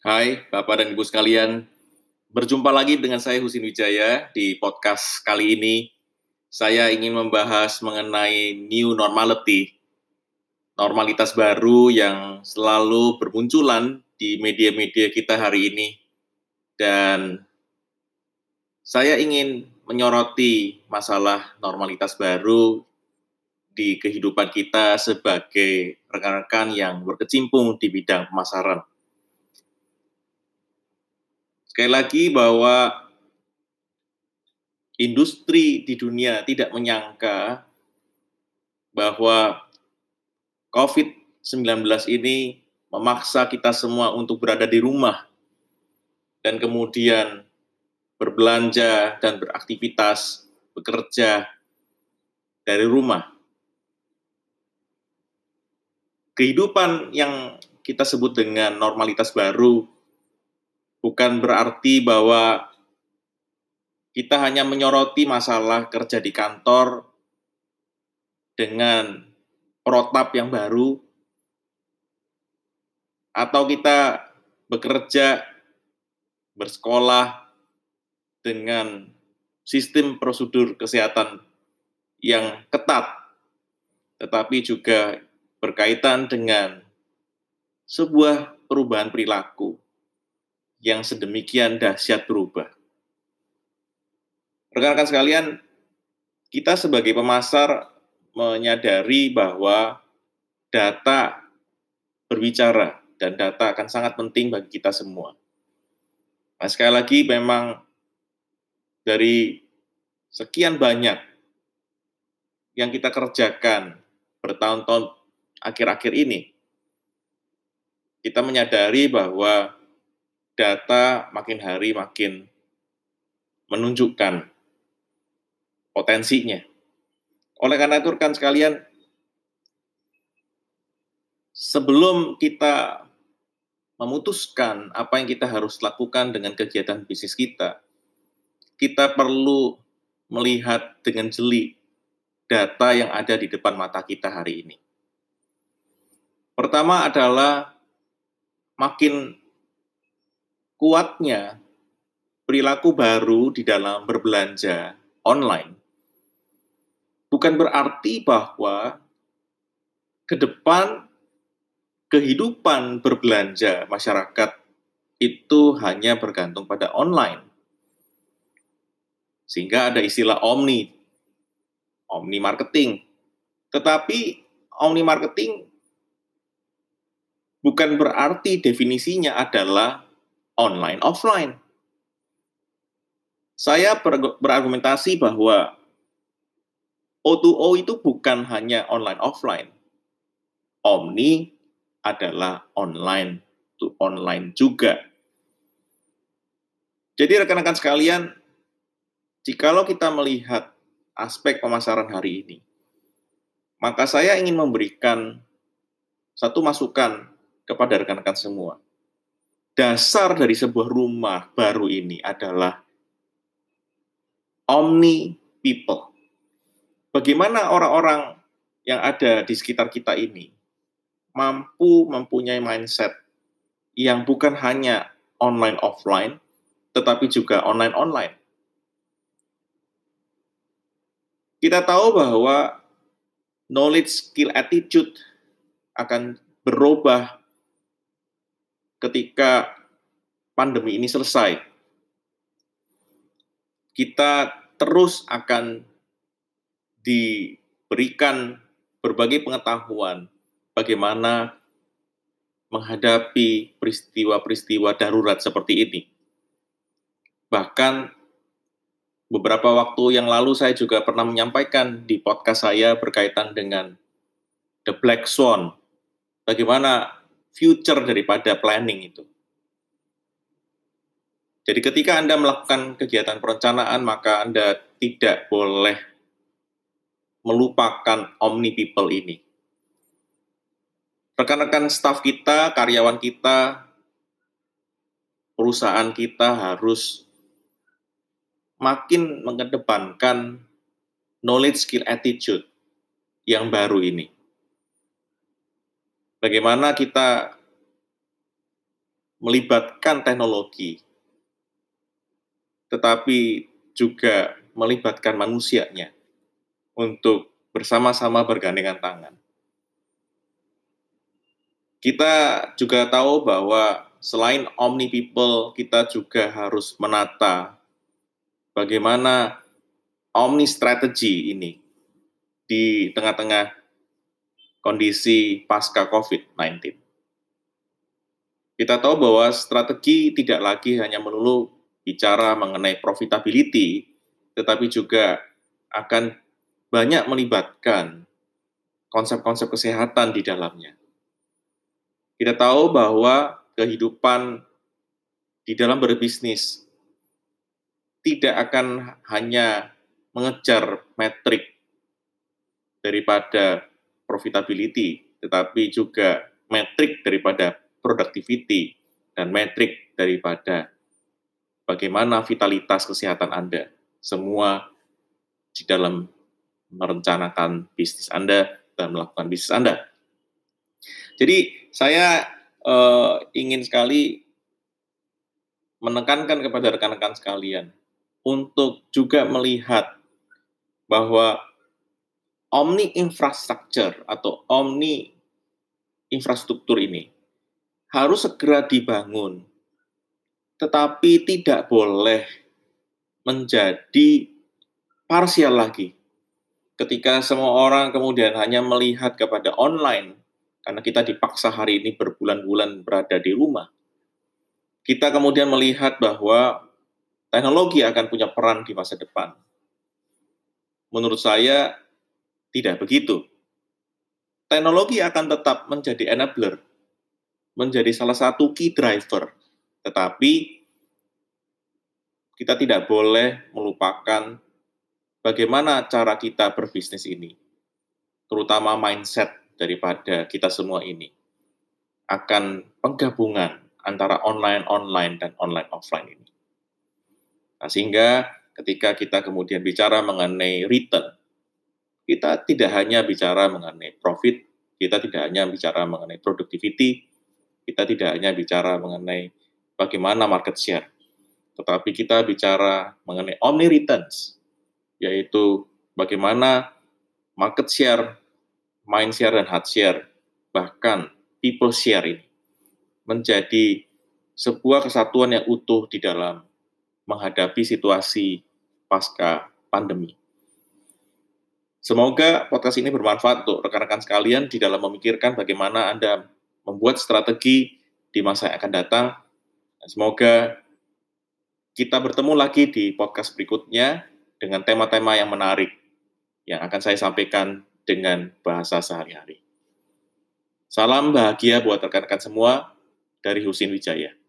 Hai Bapak dan Ibu sekalian, berjumpa lagi dengan saya Husin Wijaya di podcast kali ini. Saya ingin membahas mengenai new normality, normalitas baru yang selalu bermunculan di media-media kita hari ini. Dan saya ingin menyoroti masalah normalitas baru di kehidupan kita sebagai rekan-rekan yang berkecimpung di bidang pemasaran Sekali lagi bahwa industri di dunia tidak menyangka bahwa COVID-19 ini memaksa kita semua untuk berada di rumah dan kemudian berbelanja dan beraktivitas, bekerja dari rumah. Kehidupan yang kita sebut dengan normalitas baru bukan berarti bahwa kita hanya menyoroti masalah kerja di kantor dengan protap yang baru, atau kita bekerja, bersekolah dengan sistem prosedur kesehatan yang ketat, tetapi juga berkaitan dengan sebuah perubahan perilaku yang sedemikian dahsyat berubah. Rekan-rekan sekalian, kita sebagai pemasar menyadari bahwa data berbicara dan data akan sangat penting bagi kita semua. Nah, sekali lagi memang dari sekian banyak yang kita kerjakan bertahun-tahun akhir-akhir ini, kita menyadari bahwa data makin hari makin menunjukkan potensinya. Oleh karena itu rekan sekalian, sebelum kita memutuskan apa yang kita harus lakukan dengan kegiatan bisnis kita, kita perlu melihat dengan jeli data yang ada di depan mata kita hari ini. Pertama adalah makin kuatnya perilaku baru di dalam berbelanja online bukan berarti bahwa ke depan kehidupan berbelanja masyarakat itu hanya bergantung pada online. Sehingga ada istilah omni, omni marketing. Tetapi omni marketing bukan berarti definisinya adalah online offline. Saya berargumentasi bahwa O2O itu bukan hanya online offline. Omni adalah online to online juga. Jadi rekan-rekan sekalian, jikalau kita melihat aspek pemasaran hari ini, maka saya ingin memberikan satu masukan kepada rekan-rekan semua dasar dari sebuah rumah baru ini adalah omni people. Bagaimana orang-orang yang ada di sekitar kita ini mampu mempunyai mindset yang bukan hanya online offline, tetapi juga online online. Kita tahu bahwa knowledge, skill, attitude akan berubah ketika pandemi ini selesai, kita terus akan diberikan berbagai pengetahuan bagaimana menghadapi peristiwa-peristiwa darurat seperti ini. Bahkan beberapa waktu yang lalu saya juga pernah menyampaikan di podcast saya berkaitan dengan The Black Swan. Bagaimana future daripada planning itu. Jadi ketika Anda melakukan kegiatan perencanaan, maka Anda tidak boleh melupakan omni people ini. Rekan-rekan staf kita, karyawan kita, perusahaan kita harus makin mengedepankan knowledge, skill, attitude yang baru ini bagaimana kita melibatkan teknologi, tetapi juga melibatkan manusianya untuk bersama-sama bergandengan tangan. Kita juga tahu bahwa selain omni people, kita juga harus menata bagaimana omni strategi ini di tengah-tengah kondisi pasca COVID-19. Kita tahu bahwa strategi tidak lagi hanya melulu bicara mengenai profitability, tetapi juga akan banyak melibatkan konsep-konsep kesehatan di dalamnya. Kita tahu bahwa kehidupan di dalam berbisnis tidak akan hanya mengejar metrik daripada profitability, tetapi juga metrik daripada productivity dan metrik daripada bagaimana vitalitas kesehatan Anda. Semua di dalam merencanakan bisnis Anda dan melakukan bisnis Anda. Jadi saya uh, ingin sekali menekankan kepada rekan-rekan sekalian untuk juga melihat bahwa omni infrastructure atau omni infrastruktur ini harus segera dibangun, tetapi tidak boleh menjadi parsial lagi. Ketika semua orang kemudian hanya melihat kepada online, karena kita dipaksa hari ini berbulan-bulan berada di rumah, kita kemudian melihat bahwa teknologi akan punya peran di masa depan. Menurut saya, tidak begitu. Teknologi akan tetap menjadi enabler, menjadi salah satu key driver, tetapi kita tidak boleh melupakan bagaimana cara kita berbisnis ini, terutama mindset daripada kita semua ini akan penggabungan antara online-online dan online-offline ini. Nah, sehingga ketika kita kemudian bicara mengenai return, kita tidak hanya bicara mengenai profit, kita tidak hanya bicara mengenai productivity, kita tidak hanya bicara mengenai bagaimana market share, tetapi kita bicara mengenai omni returns, yaitu bagaimana market share mind share dan hard share, bahkan people share ini menjadi sebuah kesatuan yang utuh di dalam menghadapi situasi pasca pandemi. Semoga podcast ini bermanfaat untuk rekan-rekan sekalian di dalam memikirkan bagaimana Anda membuat strategi di masa yang akan datang. Semoga kita bertemu lagi di podcast berikutnya dengan tema-tema yang menarik yang akan saya sampaikan dengan bahasa sehari-hari. Salam bahagia buat rekan-rekan semua dari Husin Wijaya.